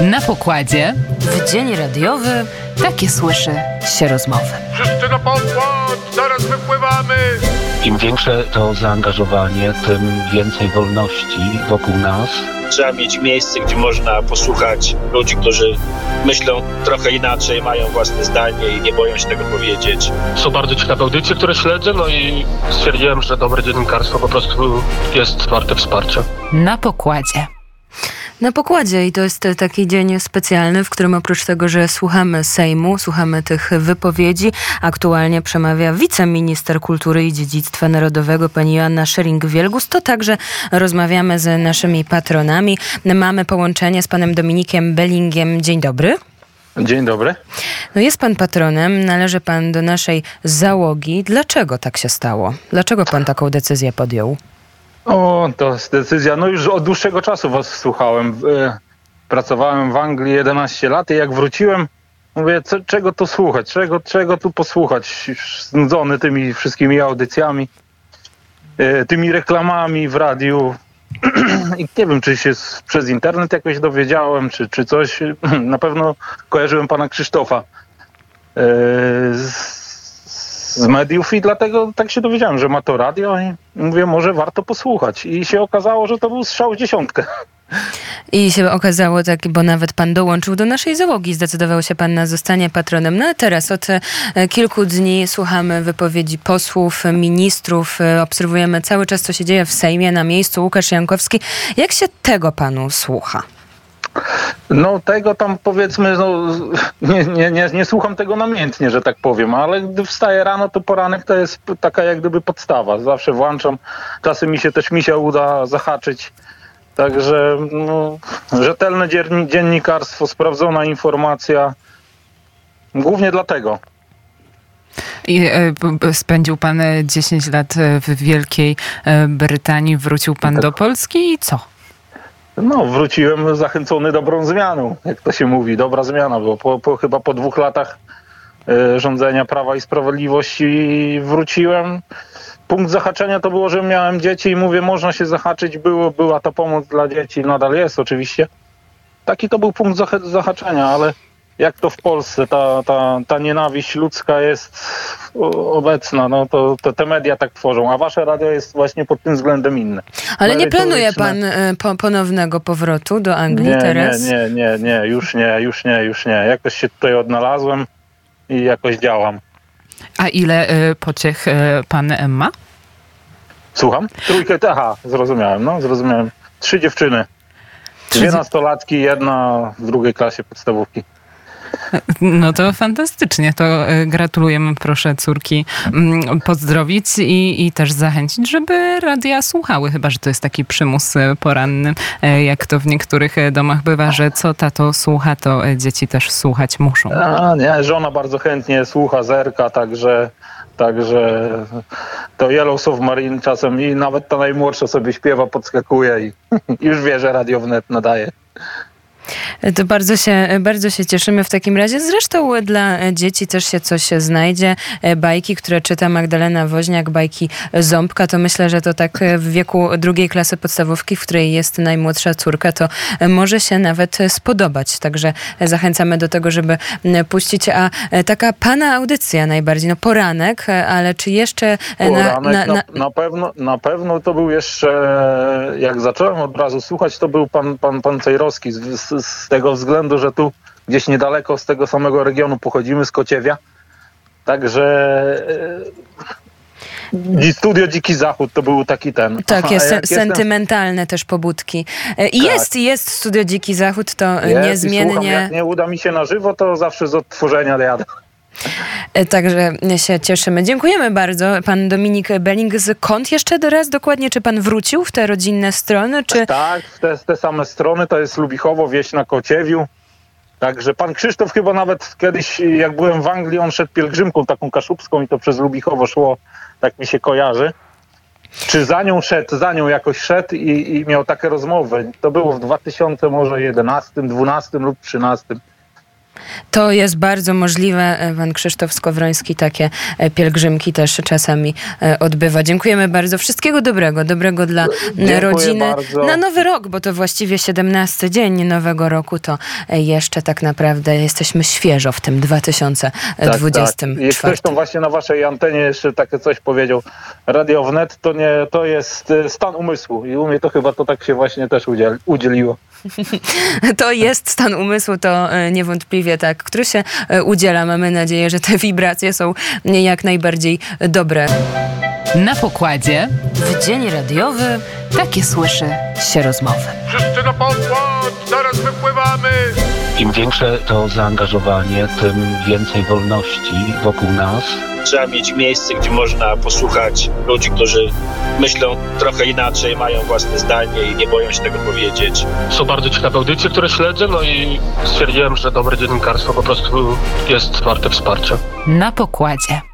Na pokładzie W dzień radiowy takie słyszy się rozmowy. Wszyscy na pokład, zaraz wypływamy! Im większe to zaangażowanie, tym więcej wolności wokół nas. Trzeba mieć miejsce, gdzie można posłuchać ludzi, którzy myślą trochę inaczej, mają własne zdanie i nie boją się tego powiedzieć. Są bardzo ciekawe audycje, które śledzę, no i stwierdziłem, że dobre dziennikarstwo po prostu jest warte wsparcia. Na pokładzie. Na pokładzie i to jest taki dzień specjalny, w którym oprócz tego, że słuchamy Sejmu, słuchamy tych wypowiedzi, aktualnie przemawia wiceminister kultury i dziedzictwa narodowego pani Joanna Szering-Wielgus, to także rozmawiamy z naszymi patronami. Mamy połączenie z panem Dominikiem Bellingiem. Dzień dobry. Dzień dobry. No jest pan patronem, należy pan do naszej załogi. Dlaczego tak się stało? Dlaczego pan taką decyzję podjął? O, to jest decyzja. No już od dłuższego czasu was słuchałem. E, Pracowałem w Anglii 11 lat i jak wróciłem, mówię, co, czego tu słuchać, czego, czego tu posłuchać? Znudzony tymi wszystkimi audycjami, e, tymi reklamami w radiu. I nie wiem, czy się przez internet jakoś dowiedziałem, czy, czy coś. Na pewno kojarzyłem pana Krzysztofa e, z, z mediów i dlatego tak się dowiedziałem, że ma to radio i mówię, może warto posłuchać. I się okazało, że to był strzał w dziesiątkę. I się okazało tak, bo nawet pan dołączył do naszej załogi, zdecydował się pan na zostanie patronem. No a teraz od e, kilku dni słuchamy wypowiedzi posłów, ministrów, e, obserwujemy cały czas, co się dzieje w Sejmie, na miejscu Łukasz Jankowski. Jak się tego panu słucha? No tego tam powiedzmy, no, nie, nie, nie, nie słucham tego namiętnie, że tak powiem, ale gdy wstaję rano, to poranek to jest taka jak gdyby podstawa. Zawsze włączam, czasem mi się też misia uda zahaczyć. Także no, rzetelne dziennikarstwo, sprawdzona informacja. Głównie dlatego. I, e, spędził pan e, 10 lat e, w Wielkiej e, Brytanii, wrócił pan Tak. do Polski i co? No, wróciłem zachęcony dobrą zmianą, jak to się mówi, dobra zmiana, bo po, po, chyba po dwóch latach e, rządzenia Prawa i Sprawiedliwości wróciłem. Punkt zahaczenia to było, że miałem dzieci i mówię, można się zahaczyć, było, była to pomoc dla dzieci, nadal jest oczywiście. Taki to był punkt zah- zahaczenia, ale jak to w Polsce, ta, ta, ta nienawiść ludzka jest obecna, no to, to te media tak tworzą, a wasze radio jest właśnie pod tym względem inne. Ale nie planuje pan e, po, ponownego powrotu do Anglii Nie, teraz? nie, nie, nie, nie, już nie, już nie, już nie. Jakoś się tutaj odnalazłem i jakoś działam. A ile e, pociech e, pan ma? Słucham? Trójkę, aha, zrozumiałem, no, zrozumiałem. Trzy dziewczyny. Dwie nastolatki, jedna w drugiej klasie podstawówki. No to fantastycznie, to e, gratulujemy, proszę córki mm, pozdrowić i, i też zachęcić, żeby radia słuchały, chyba że to jest taki przymus e, poranny, e, jak to w niektórych domach bywa, że co tato słucha, to dzieci też słuchać muszą. A, nie, żona bardzo chętnie słucha, zerka, także, także to Yellow Submarine czasem i nawet ta najmłodsza sobie śpiewa, podskakuje i już wie, że radio wnet nadaje. To bardzo się, bardzo się cieszymy w takim razie. Zresztą dla dzieci też się coś znajdzie. Bajki, które czyta Magdalena Woźniak, bajki Ząbka, to myślę, że to tak w wieku drugiej klasy podstawówki, w której jest najmłodsza córka, to może się nawet spodobać. Także zachęcamy do tego, żeby puścić. A taka pana audycja najbardziej, no poranek, ale czy jeszcze na, Poranek na, na, na, na, pewno, na pewno to był jeszcze, jak zacząłem od razu słuchać, to był pan, pan, pan Cejrowski z, z, z tego względu, że tu gdzieś niedaleko z tego samego regionu pochodzimy, z Kociewia. Także e, Studio Dziki Zachód to był taki ten. Takie A se, jak jestem- sentymentalne też pobudki. E, I Tak. jest, jest Studio Dziki Zachód, to Jest i słucham. niezmiennie. Jak nie uda mi się na żywo, to zawsze z odtworzenia jadę. E, Także się cieszymy. Dziękujemy bardzo. Pan Dominik Belling. Skąd jeszcze raz dokładnie? Czy pan wrócił w te rodzinne strony? Czy... Tak, w te, te same strony, to jest Lubichowo, wieś na Kociewiu. Także pan Krzysztof chyba nawet kiedyś, jak byłem w Anglii, on szedł pielgrzymką taką kaszubską i to przez Lubichowo szło, tak mi się kojarzy. Czy za nią szedł, za nią jakoś szedł i, i miał takie rozmowy. To było w 2000 może 11, 12 lub 13. To jest bardzo możliwe. Pan Krzysztof Skowroński takie e, pielgrzymki też czasami e, odbywa. Dziękujemy bardzo. Wszystkiego dobrego. Dobrego dla Dziękuję rodziny. bardzo. Na nowy rok, bo to właściwie 17 dzień nowego roku, to e, jeszcze tak naprawdę jesteśmy świeżo w tym 2024. Tak, I ktoś tam właśnie na waszej antenie jeszcze takie coś powiedział. Radio wnet to nie, to jest stan umysłu i u mnie to chyba to tak się właśnie też udziel, udzieliło. To jest stan umysłu, to niewątpliwie tak, który się e, udziela. Mamy nadzieję, że te wibracje są jak najbardziej dobre. Na pokładzie W dzień radiowy takie słyszy się rozmowy. Wszyscy na pokład, zaraz wypływamy! Im większe to zaangażowanie, tym więcej wolności wokół nas. Trzeba mieć miejsce, gdzie można posłuchać ludzi, którzy myślą trochę inaczej, mają własne zdanie i nie boją się tego powiedzieć. Są bardzo ciekawe audycje, które śledzę, no i stwierdziłem, że dobre dziennikarstwo po prostu jest warte wsparcia. na pokładzie.